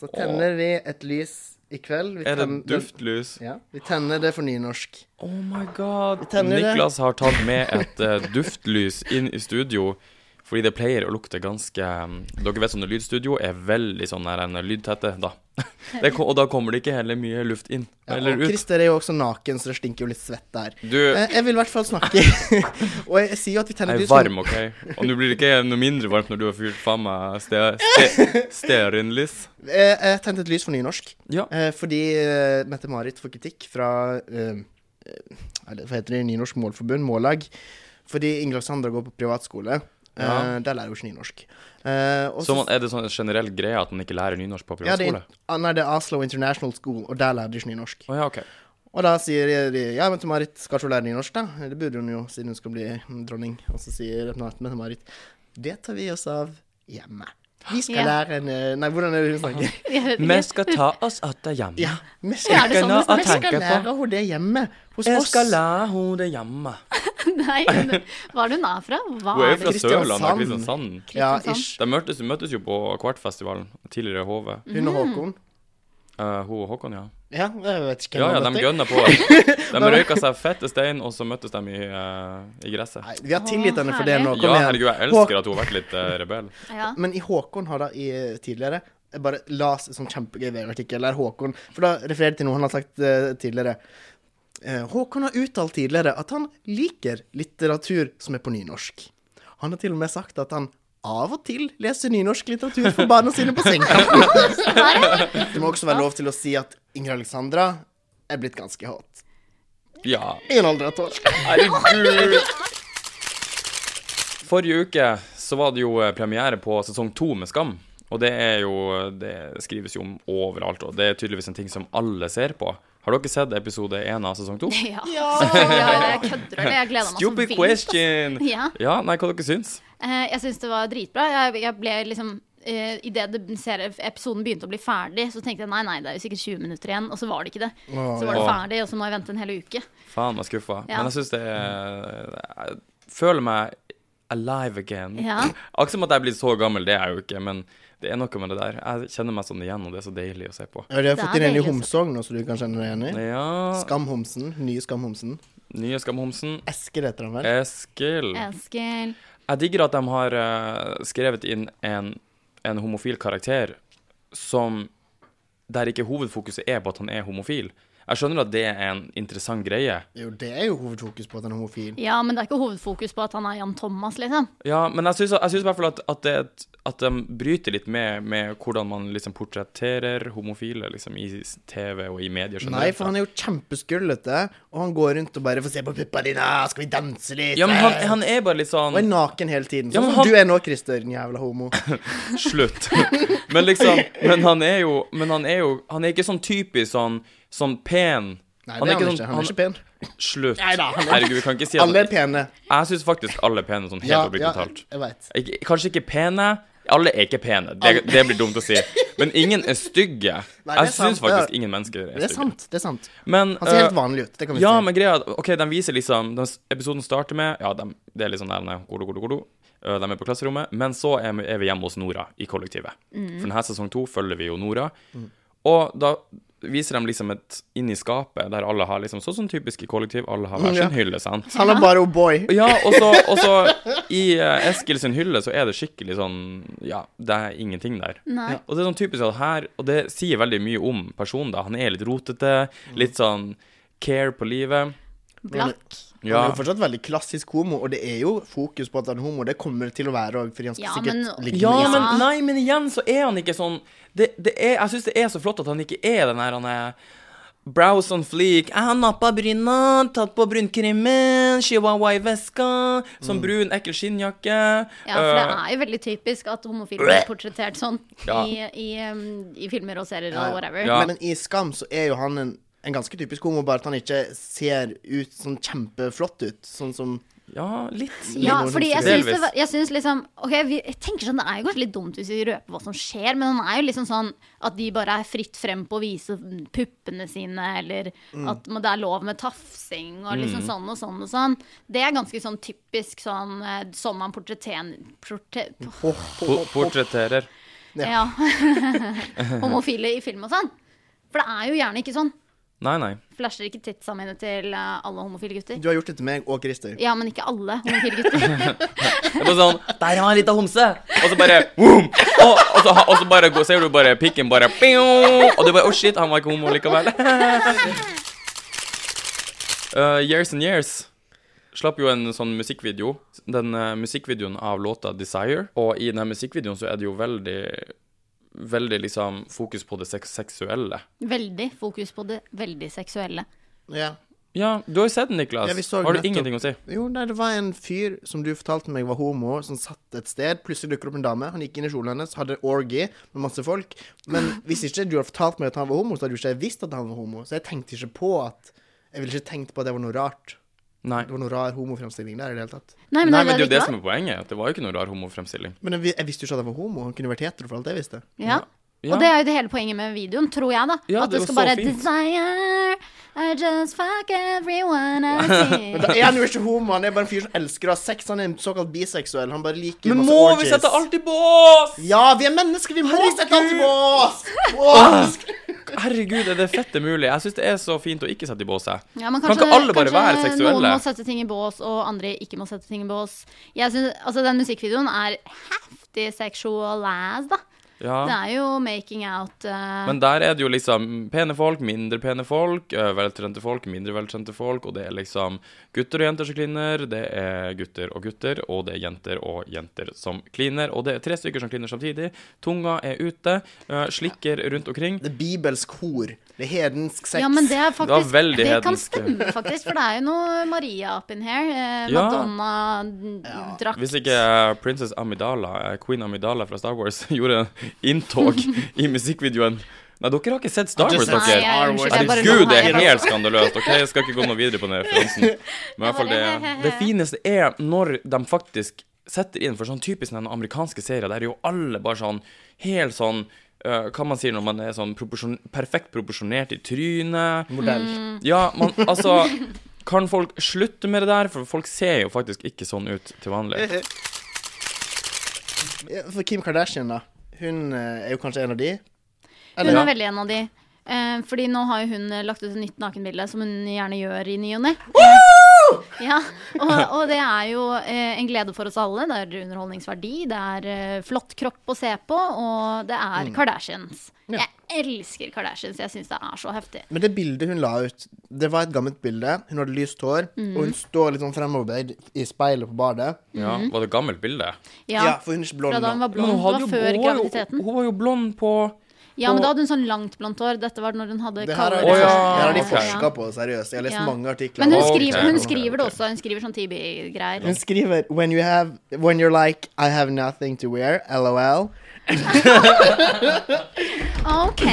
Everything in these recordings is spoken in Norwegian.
Så tenner vi et lys i kveld. Vi Er det tenner- duftlys? Ja, vi tenner det for nynorsk. Oh my god. Niklas har tatt med et uh, duftlys inn i studio. Fordi det pleier å lukte ganske um, Dere vet sånne lydstudio er veldig sånn her en lydtette, da. Det, og da kommer det ikke heller mye luft inn Ja, eller ut. Christer er jo også naken, så det stinker jo litt svett der. Du Eh, Jeg vil i hvert fall snakke. og jeg, jeg sier jo at vi tenner er varm, OK? Og nå blir det ikke noe mindre varmt når du har fyrt faen meg ste- ste- stearinlys. Jeg, Jeg tente et lys for nynorsk. Ja. Eh, fordi eh, Mette-Marit får kritikk fra eh, eh, eller, Hva heter det? Nynorsk Målforbund, Mållag. Fordi Ingrid Sandra går på privatskole. Eh, Ja. Der lærer hun ikke nynorsk. Uh, Så man, er det sånn generell greie at man ikke lærer nynorsk på ja, det, privatskole? ah, nei, det er Oslo International School, og der lærer de ikke nynorsk. Oh, ja, okay. Og da sier de ja, men til Marit, skal ikke hun lære nynorsk, da? Det burde hun jo, siden hun skal bli dronning. Og så sier Mette-Marit det tar vi oss av hjemme. Vi skal Ja. lære en eh, Nei, hvordan er det hun snakker? Vi skal ta oss atter hjem. Ja, vi skal, det sånn vi skal lære henne det hjemme. Hos Jeg oss. skal lære henne det hjemme. Nei, hva er det hun er fra? Hva Hun er er fra det? Sørlandet, Kristiansand. Kristiansand. Ja, ish. De møttes, møttes jo på Kvartfestivalen, tidligere HV. Hun og Håkon. Uh, hun og Håkon, ja. Ja, jeg vet ikke Ja, hvem ja, de gønna på. De røyka seg fette stein, og så møttes de i, uh, i gresset. Nei, vi har tilgitt henne for det nå. Kom Ja, igjen. herregud, jeg elsker at hun har vært litt eh, rebell. Ja. Men i Håkon har da i tidligere Jeg bare las en sånn kjempegøy VG-artikkel der Håkon For da refererer jeg til noe han har sagt eh, tidligere. Eh, Håkon har uttalt tidligere at han liker litteratur som er på nynorsk. Han har til og med sagt at han av og til leser nynorsk litteratur for barna sine på sengekanten. Det må også være lov til å si at Ingrid Alexandra er blitt ganske hot. Ja. I en alder av tolv. Herregud. Forrige uke så var det jo eh, premiere på sesong to med Skam. Og det er jo Det skrives jo om overalt, og det er tydeligvis en ting som alle ser på. Har dere sett episode én av sesong to? Ja. ja. jeg kødder? Jeg gleder meg så Stupid question! Ja. Ja, nei, hva dere syns? Eh, Jeg syns det var dritbra. Jeg, jeg ble liksom uh, Idet episoden begynte å bli ferdig, så tenkte jeg nei, nei, det er jo sikkert 20 minutter igjen. Og så var det ikke det. Så var det ferdig, og så må jeg vente en hel uke. Faen meg skuffa. Ja. Men jeg syns det er Jeg føler meg alive again. Ja. Akkurat som at jeg er blitt så gammel, det er jeg jo ikke, men det er noe med det der. Jeg kjenner meg sånn igjen, og det er så deilig å se på. Ja, de har fått er inn en i homse nå, så du kan kjenne deg igjen i. Ja Skamhomsen. Nye Skamhomsen. Nye Skamhomsen. Eskil heter han vel. Eskil. Eskil. Jeg digger at de har eh, skrevet inn en, en homofil karakter som Der ikke hovedfokuset er på at han er homofil. Jeg skjønner at det er en interessant greie. Jo, det er jo hovedfokus på at han er homofil. Ja, men det er ikke hovedfokus på at han er Jan Thomas, liksom. Ja, men jeg syns, jeg syns i hvert fall at, at, det, er et- at de bryter litt med, med hvordan man liksom portretterer homofile liksom, i TV og i medier Nei, for han er jo kjempeskullete, og han går rundt og bare får se på puppa dine, skal vi danse litt? Ja, men han, han er bare litt sånn Og er naken hele tiden. Ja, Sånn som han- du er nå, Christer, din jævla homo. Slutt. men liksom Men han er jo Men han er jo Han er ikke sånn typisk sånn Sånn pen. Nei, det er han ikke. Han er ikke pen. Slutt. Neida, han er- Herregud, vi kan ikke si at Alle er pene. Jeg syns faktisk alle er pene, sånn helt Ja, oppriktig ja, talt. jeg vet. Kanskje ikke pene. Alle er ikke pene. Det, det blir dumt å si. Men ingen er stygge. Nei, er jeg syns faktisk ingen mennesker er Det er stygge. sant. det er sant Men Han ser helt øh, vanlig ut. Det kan vi Ja, si. men greia OK, de viser liksom de, Episoden starter med Ja, de, det er liksom der nei, godo, godo, godo. Øh, De er på klasserommet. Men så er vi, er vi hjemme hos Nora i kollektivet. For denne sesong to følger vi jo Nora. Og da viser dem liksom et inn i skapet der alle har liksom Sånn som typisk i kollektiv, alle har hver Ja. sin hylle, sant? Han er bare O'boy. Ja, og så, og så i uh, Eskil sin hylle så er det skikkelig sånn Ja, det er ingenting der. Nei. Og det er sånn typisk at her Og det sier veldig mye om personen, da. Han er litt rotete, litt sånn care på livet. Blakk. Han er jo fortsatt veldig klassisk homo, og det er jo fokus på at han er homo. Det kommer det til å være òg, fordi han skal Ja, sikkert men- ligge Ja, med Ja. men nei, men igjen så er han ikke sånn det, det er, Jeg syns det er så flott at han ikke er den her han er Brows on fleek. Jeg har nappa bryna, tatt på brunkrimmen, chihuahua i veska, sånn brun, ekkel skinnjakke. Ja, for det øh, er jo veldig typisk at homofile blir portrettert sånn Ja. i, i, um, i filmer og serier Ja. og whatever. Ja. Men i Skam så er jo han en, en ganske typisk homo, bare at han ikke ser ut sånn kjempeflott ut. Sånn som ja, litt. Ja, fordi jeg syns, det, var- jeg syns liksom Ok, vi, jeg tenker sånn, Det er jo kanskje litt dumt hvis vi røper hva som skjer, men han er jo liksom sånn at de bare er fritt frem på å vise puppene sine, eller Mm. at det er lov med tafsing og liksom sånn og sånn og sånn. Det er ganske sånn typisk sånn sånn man portretterer portre, Po- Portretterer. Ja. Homofile i film og sånn. For det er jo gjerne ikke sånn. Nei, nei. Flasher ikke titsa mine til eh, alle homofile gutter. Du har gjort det til meg og Christer. Ja, men ikke alle homofile gutter. Det er bare sånn Der var en liten homse! Og så bare boom! Og, og, så, og så bare går- ser du bare pikken bare pio, Og du bare Oh shit, han var ikke homo likevel. Uh, years and Years slapp jo en sånn musikkvideo. Den uh, musikkvideoen av låta 'Desire'. Og i den musikkvideoen så er det jo veldig Veldig liksom fokus på det seksuelle. Veldig fokus på det veldig seksuelle. Ja. Ja, du har jo sett den, Niklas. Ja, har du nettopp- ingenting å si? Jo, nei, det var en fyr som du fortalte meg var homo, som satt et sted. Plutselig dukker opp en dame. Han gikk inn i kjolen hennes, hadde orgy med masse folk. Men hvis ikke du hadde fortalt meg at han var homo, så hadde du ikke visst at han var homo. Så jeg tenkte ikke på at Jeg ville ikke tenkt på at det var noe rart. Nei. Det var noe rar homofremstilling der i det hele tatt. Nei, men, Nei, det, men det er jo det det som er poenget. At det var jo ikke noe rar homofremstilling. Men jeg, jeg visste jo ikke at han var homo. Han kunne vært hetero for alt jeg visste. Ja. Ja. Og det er jo det hele poenget med videoen, tror jeg, da. Ja, at det det skal bare fint. Desire, I just fuck everyone I see. Men da er han jo ikke homo. Han er bare en fyr som elsker å ha sex. Han er en såkalt biseksuell. Han bare liker Men masse må vi sette alt i bås?! Ja, vi er mennesker! Vi må sette alt i bås! Bås! Herregud, er det fette mulig? Jeg syns det er så fint å ikke sette i båset. Ja, men Kan ikke alle bare være seksuelle? Noen må sette ting i bås, og andre ikke må sette ting i bås. Jeg synes, altså Den musikkvideoen er heftig sexualized, da. Det er jo making out uh... Men der er det jo liksom pene folk, mindre pene folk, øh, veltrente folk, mindre veltrente folk, og det er liksom gutter og jenter som kliner, det er gutter og gutter, og det er jenter og jenter som kliner, og det er tre stykker som kliner samtidig. Tunga er ute, uh, slikker rundt omkring. Det er bibelsk hor. Det er hedensk sex. Ja, men det er Det faktisk veldig Det kan stemme, faktisk. For det er jo noe Maria up in here. Eh, Madonna-drakt. Hvis ikke Princess Amidala, eh, Queen Amidala fra Star Wars, gjorde inntog i musikkvideoen Nei, dere har ikke sett Star Wars, dere? Herregud, det er helt skandaløst. Ok, Jeg skal ikke gå noe videre på den referansen. Men i hvert fall det, det fineste er når de faktisk setter inn For sånn typisk den amerikanske serien, der er jo alle bare sånn helt sånn øh, hva man sier når man er sånn proporsjon, perfekt proporsjonert i trynet. Modell. Mm. Ja, man, altså Kan folk slutte med det der? For folk ser jo faktisk ikke sånn ut til vanlig. For Kim Kardashian, da. Hun eh, er jo kanskje en av de? Hun er veldig en av de. Eh, fordi nå har jo hun eh, lagt ut et nytt nakenbilde, som hun gjerne gjør i ny og ne. Ja, og, og det er jo eh, en glede for oss alle. Det er underholdningsverdi, det er eh, flott kropp å se på, og det er Kardashians. Ja. Jeg elsker Kardashians. Jeg syns det er så heftig. Men det bildet hun la ut, det var et gammelt bilde. Hun hadde lyst hår, Mm. og hun står litt sånn fremover i speilet på badet. Ja, Var det et gammelt bilde? Ja, Ja, for hun er ikke blond nå. hun var blond. Det var før hun graviditeten. Hun var jo blond på Ja, men da hadde hun sånn langt blondt hår. Dette var når hun hadde Det her har de, Å, ja, her har de forska på, seriøst. Jeg har lest Ja. mange artikler. Men hun skriver, hun skriver det også. Hun skriver sånn TB-greier. Hun skriver when, you have, when you're like I have nothing to wear, LOL. OK.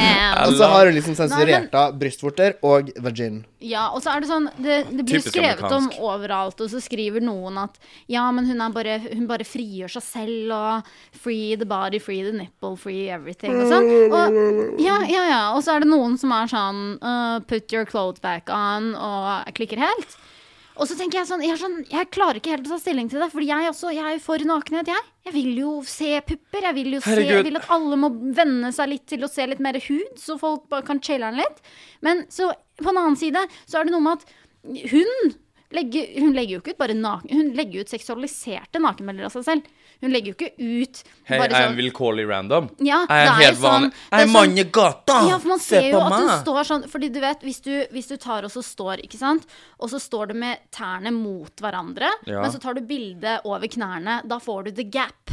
Og så har hun liksom sensurert av brystvorter og vagin. Ja, og så er det sånn Det, det blir Typisk skrevet om overalt, og så skriver noen at ja, men hun, er bare, hun bare frigjør seg selv, og free the body, free the nipple, free everything, og sånn. Og, ja, ja, ja. Og så er det noen som er sånn uh, put your clothes back on, og klikker helt. Og så tenker jeg sånn jeg, sånn jeg klarer ikke helt å ta stilling til det, fordi jeg, også, jeg er jo for nakenhet, jeg. Jeg vil jo se pupper. Jeg vil jo se, jeg vil at alle må venne seg litt til å se litt mer hud, så folk bare kan chille den litt. Men så på en annen side så er det noe med at hun legger, hun legger jo ikke ut bare naken Hun legger ut seksualiserte nakenbilder av seg selv. Hun legger jo ikke ut Hei, jeg er sånn vilkårlig random. ja, Jeg er det er helt sånn, vanlig. Jeg er sånn- mann i gata! ja, for man Se ser jo at hun står sånn Fordi du vet, hvis du, hvis du tar og så står, ikke sant Og så står du med tærne mot hverandre Ja. Men så tar du bildet over knærne Da får du the gap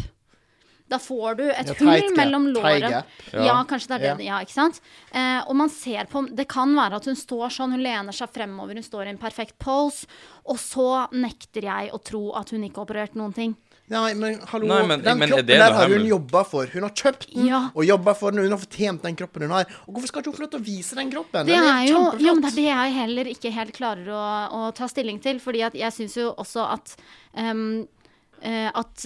Da får du et Ja, hull mellom låret ja. Ja. kanskje det er det Ja, ikke sant eh, Og man ser på Det kan være at hun står sånn Hun lener seg fremover Hun står i en perfekt pose Og så nekter jeg å tro at hun ikke har operert noen ting Nei, men hallo, Nei, men- den men er kroppen det der har hun jobba for. Hun har kjøpt den Ja. og jobba for den, hun har fortjent den kroppen hun har. Og hvorfor skal ikke hun få lov til å vise den kroppen? Det den er jo jo, men det er det jeg heller ikke helt klarer å, å ta stilling til. Fordi at jeg syns jo også at ehm, eh, at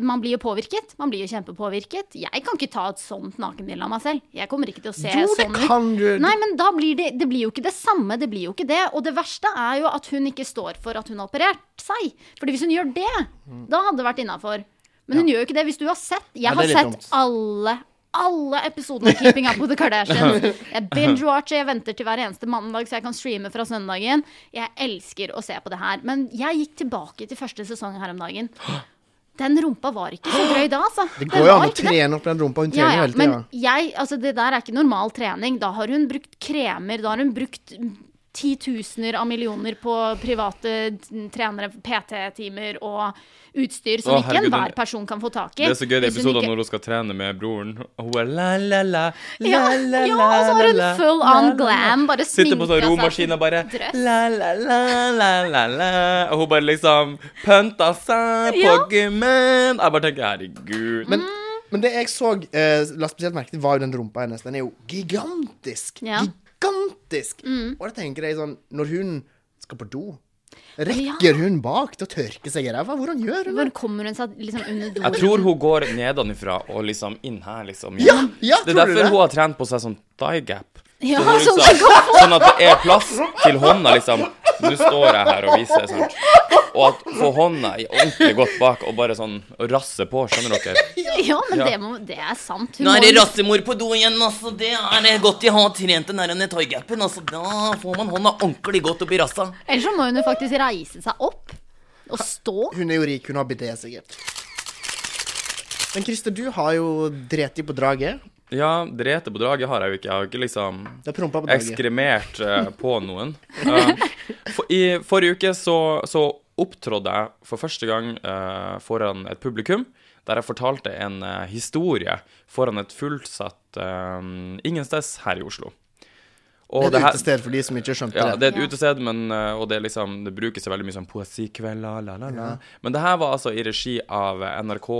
man blir jo påvirket. Man blir jo kjempepåvirket. Jeg kan ikke ta et sånt nakenbilde av meg selv. Jeg kommer ikke til å se Jo, sånn ut. kan du. Nei, men da blir det, det blir jo ikke det samme. Det blir jo ikke det. Og det verste er jo at hun ikke står for at hun har operert seg. Fordi hvis hun gjør det, da hadde det vært innafor. Men hun gjør jo ikke det. Hvis du har sett Jeg har sett dumt. alle alle episodene av Keeping Up with the Kardashians. Jeg binge-watcher, jeg venter til hver eneste mandag så jeg kan streame fra søndagen. Jeg elsker å se på det her. Men jeg gikk tilbake til første sesong her om dagen. Den rumpa var ikke så drøy da, altså. Det går jo an å trene opp den rumpa. Hun trener ja, hele men jeg, altså det der er ikke normal trening. Da har hun brukt kremer, da har hun brukt titusener av millioner på private trenere, PT-timer og utstyr som Å, ikke enhver person kan få tak i. Det er så gøy de episoden episodene ikke- når hun skal trene med broren. Og hun er la, la, la, la, ja, la, ja, la, og så har hun full on glam, bare glam, bare Sitter på sånn romaskin og bare la, la, la, la, la, la. Og hun bare liksom pønta seg på Ja. gymmen. Jeg bare tenker herregud. Men, men det jeg så, eh, la spesielt merke til, var jo den rumpa hennes. Den er jo gigantisk. Ja. Mm. Gigantisk! Og da tenker jeg sånn Når hun skal på do, rekker hun bak til å tørke seg i ræva? Hvordan gjør hun det? Kommer hun seg liksom under do? Jeg tror hun går nedenfra og liksom inn her, liksom. Ja, ja, det er derfor hun har trent på seg sånn thigh gap. Ja, Så hun sånn liksom, sånn at det er plass til hånda, liksom. Nå står jeg her og viser, sant. Og at få hånda i ordentlig godt bak og bare sånn og rasse på, skjønner dere? Ja, men Ja. Det, må, det er sant. Hun Nå er det rassemor på do igjen, altså. Det er godt jeg har trent den der toygapen. Altså, da får man hånda ordentlig godt opp i rassa. Ellers så må hun jo faktisk reise seg opp og stå. Hun er jo rik, hun har bidé, sikkert. Men Christer, du har jo dreti på draget. Ja, drete på draget har jeg jo ikke. Jeg har ikke liksom på ekskremert eh, på noen. Uh, for, I forrige uke så, så opptrådde jeg for første gang uh, foran et publikum, der jeg fortalte en eh, historie foran et fullsatt uh, ingensteds her i Oslo. Og Det er et utested for de som ikke skjønte det. ja, det. er et Ja. utested, men, og det, liksom, det brukes veldig mye sånn poesikvelder, la, la, la. Men det her var altså i regi av NRK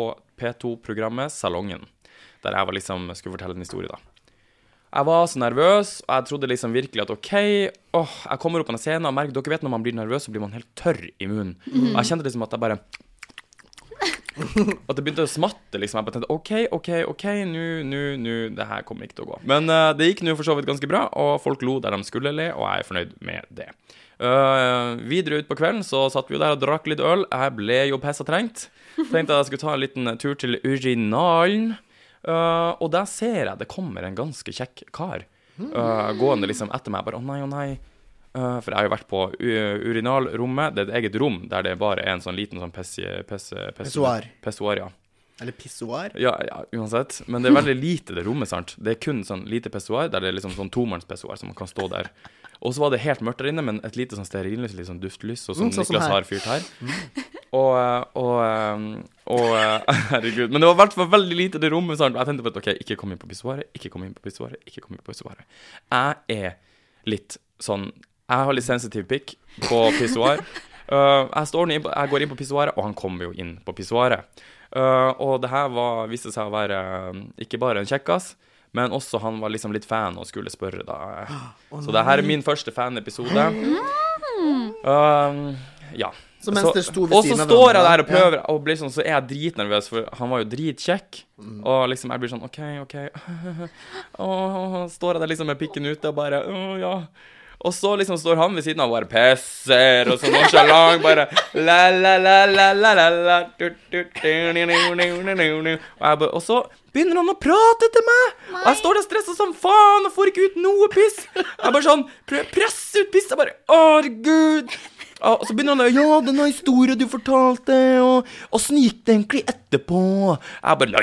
P2-programmet Salongen, der jeg var liksom, skulle fortelle en historie, da. Jeg var så nervøs, og jeg trodde liksom virkelig at OK, åh, jeg kommer opp på en scene og merker Dere vet når man blir nervøs, så blir man helt tørr i munnen. Og jeg kjente liksom at jeg bare At det begynte å smatte, liksom. Jeg bare tenkte OK, OK, OK, nå, nå, nå Det her kommer ikke til å gå. Men uh, det gikk nå for så vidt ganske bra, og folk lo der de skulle le, og jeg er fornøyd med det. Uh, videre ut på kvelden så satt vi jo der og drakk litt øl. Jeg ble jo pessa trengt. Tenkte jeg skulle ta en liten tur til urinalen. Eh, og der ser jeg det kommer en ganske kjekk kar uh, gående liksom etter meg. Bare å nei, å nei. Uh, for jeg har jo vært på urinalrommet. Det er et eget rom der det bare er en sånn liten sånn pes, pes, pes, Pessoar. Ja. Eller pissoar. Ja, ja, uansett. Men det er veldig lite, det rommet, sant. Det er kun sånn lite pessoar, der det er liksom sånn tomannspessoar som man kan stå der. Og så var det helt mørkt der inne, men et lite sånn stearinlys, litt sånn duftlys, og som Mm, sånn som Niklas her. har fyrt her. Og, eh, og, eh, og eh, Herregud. Men det var i hvert fall veldig lite det rommet, sant. Jeg tenkte på at OK, ikke kom inn på pissoaret, ikke kom inn på pissoaret, ikke kom inn på pissoaret. Jeg er litt sånn Jeg har litt sensitiv pikk på pissoar. Uh, jeg, jeg går inn på pissoaret, og han kommer jo inn på pissoaret. Uh, og det her var, viste seg å være ikke bare en kjekkas, men også han var liksom litt fan og skulle spørre, da. Så det her er min første fanepisode. Uh, ja. Så mens det sto ved og så står jeg der og prøver, og blir sånn, så er jeg dritnervøs, for han var jo dritkjekk. Mm. Og liksom jeg blir sånn OK, OK. Og står jeg der liksom med pikken ute og bare Å, ja. Og så liksom står han ved siden av og bare pisser, og så nonchalant bare la, la, la, la, la, la. Og, så begynner han å prate til meg! Og jeg står der stressa som faen og får ikke ut noe piss. Jeg bare sånn prøver å presse ut piss. Jeg bare Å, herregud. Og så begynner han å Ja, denne historien du fortalte, og åssen gikk det egentlig etterpå? Jeg bare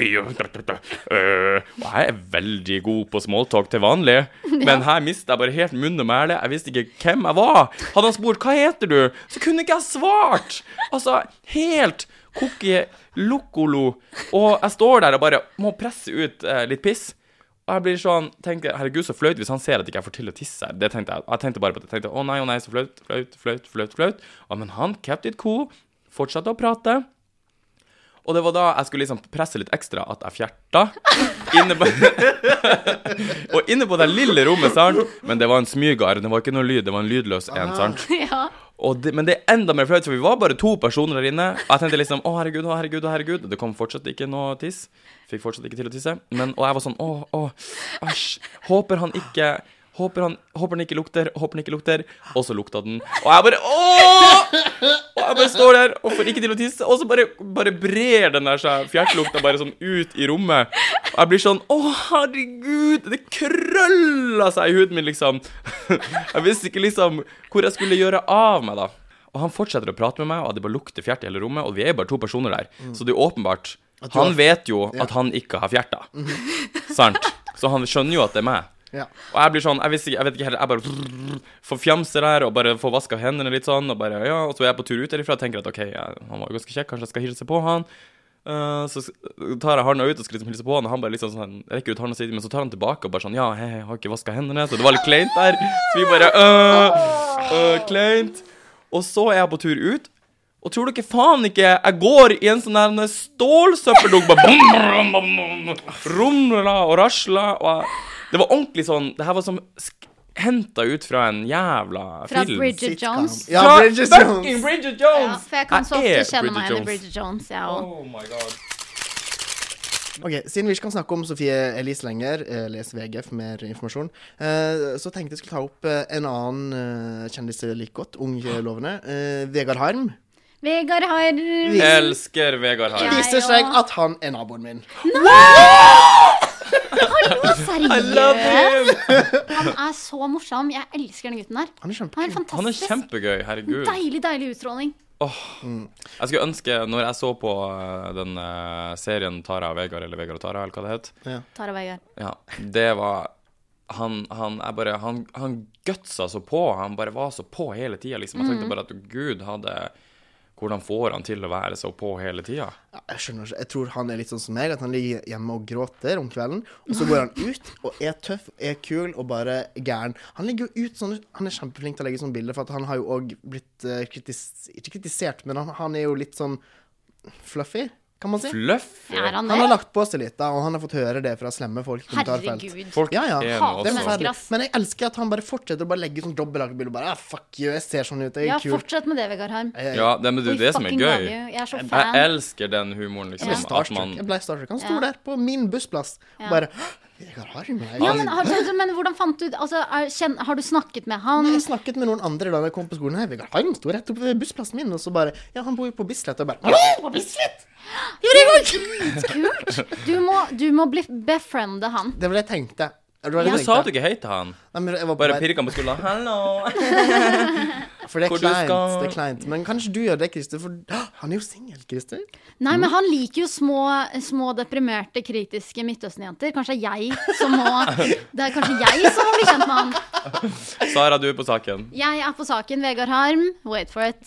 øh. Og jeg er veldig god på smalltalk til vanlig, men her mista jeg bare helt munn og mæle. Jeg visste ikke hvem jeg var. Hadde han spurt 'Hva heter du?', så kunne ikke jeg svart. Altså, helt cookie lokolo. Og jeg står der og bare må presse ut eh, litt piss. Og jeg blir sånn, tenker, herregud så flaut hvis han ser at ikke jeg får til å tisse. Det tenkte jeg, jeg tenkte bare på det. Jeg tenkte, å nei, å nei, så flaut, flaut, flaut, flaut, flaut. Ja, men han kept it cool, fortsatte å prate. Og det var da jeg skulle liksom presse litt ekstra at jeg fjerta. Inne på, og inne på det lille rommet, sant. Men det var en smygar, det var ikke noe lyd, det var en lydløs en, sant. Ja. Det, men det er enda mer flaut, for vi var bare to personer der inne. Og jeg tenkte liksom å herregud, å herregud, å herregud. Det kom fortsatt ikke noe tiss. Fikk fortsatt ikke til å tisse. Men, og jeg var sånn å, å, æsj. Håper han ikke Håper han, håper den ikke lukter, håper den ikke lukter. Og så lukta den. Og jeg bare Åh! Og jeg bare står der og får ikke til å tisse. Og så bare, bare brer den der seg fjertelukta bare sånn ut i rommet. Og jeg blir sånn Å, herregud! Det krølla seg i huden min, liksom. Jeg visste ikke liksom hvor jeg skulle gjøre av meg, da. Og han fortsetter å prate med meg, og det bare lukter fjert i hele rommet. Og vi er jo bare to personer der, så det er åpenbart Han vet jo at han ikke har fjerta. Sant? Så han skjønner jo at det er meg. Ja. Og jeg blir sånn, jeg, ikke, jeg vet ikke heller, jeg bare får fjamser der og bare får vaska hendene litt sånn, og bare, ja, og så er jeg på tur ut derifra og tenker at OK, ja, han var ganske kjekk, kanskje jeg skal hilse på han. Uh, så tar jeg handa ut og skal liksom hilse på han, og han bare liksom sånn, rekker ut handa si, men så tar han tilbake og bare sånn, ja, hei, jeg har ikke vaska hendene, så det var litt kleint der. Så vi bare, øh, øh, kleint. Og så er jeg på tur ut, og tror ikke faen ikke jeg går i en sånn der stålsøppeldunk Rumla og rasla og jeg, Det var ordentlig sånn Det her var som sk- henta ut fra en jævla Fra film. Bridget Sitcom. Jones. Ja, Fra Bridget fucking Jones. Bridget Ja, for jeg kan så ofte kjenne meg igjen i Bridget Jones, jeg òg. Oh my god. Ok, Siden vi ikke kan snakke om Sofie Elise lenger, eh, les VG for mer informasjon, eh, så tenkte jeg skulle ta opp eh, en annen kjendis jeg liker godt, ung lovende. Vegard Harm. Vegard Harm. Elsker Vegard Harm. Viser seg at han er naboen min. I love Seriøst! Han er så morsom. Jeg elsker den gutten der. Han er Han er fantastisk. Han er kjempegøy, herregud. Deilig, deilig utstråling. Jeg skulle ønske, når jeg så på eh, den eh, serien Tara og Vegard, eller Vegard og Tara, eller hva det het Tara Vegard. Ja, det var Han, han, jeg bare, han, han gutsa så på. Han bare var så på hele tida, liksom. Jeg tenkte bare at gud hadde Hvordan får han til å være så på hele tida? Ja, jeg skjønner ikke. Jeg tror han er litt sånn som meg, at han ligger hjemme og gråter om kvelden. Og så går han ut og er tøff, er kul og bare gæren. Han legger jo ut sånne Han er kjempeflink til å legge sånne bilder, for han har jo òg blitt eh, kritis Ikke kritisert, men han, han er jo litt sånn fluffy, kan man si. Fluff? Er han Han har lagt på seg litt, da, og han har fått høre det fra slemme folk. Herregud. Folk Ja, ja. er Hater Det er mennesker. ass. Men jeg elsker at han bare fortsetter å bare legge sånn dobbeltlagerbilder. Bare ah, fuck you, jeg ser sånn ut, jeg Ja, er Ja, fortsett med det, Vegard Harm. Ja, det, men det er det som er gøy. Jeg er så Jeg elsker den humoren, liksom. starstruck. man Jeg ble starstruck. Han sto Ja. der på min bussplass og Ja. Jeg- Ja, men, har, men hvordan fant du altså, er, kjen, Har du snakket med han? Jeg snakket med noen andre da jeg kom på skolen. Her, Vegard Harm sto rett oppe ved bussplassen min, og så bare Ja, han bor jo på Bislett. Og jeg bare Hallo, på Bislett! Kult! Du må, du må bli befriende han. Det var det jeg tenkte. Det Ja. jeg Sa du ikke hei til han? Nei, men jeg var på Bare pirka på skuldra. Hallo! For det er hvor du kleint. skal. Det er kleint. Men kanskje du gjør det, Christer, for han er jo singel, Christer. Nei, men han liker jo små, små deprimerte, kritiske Midtøsten-jenter. Kanskje jeg som må Det er kanskje jeg som må bli kjent med han. Sara, du er på saken. Jeg er på saken. Vegard Harm, wait for it.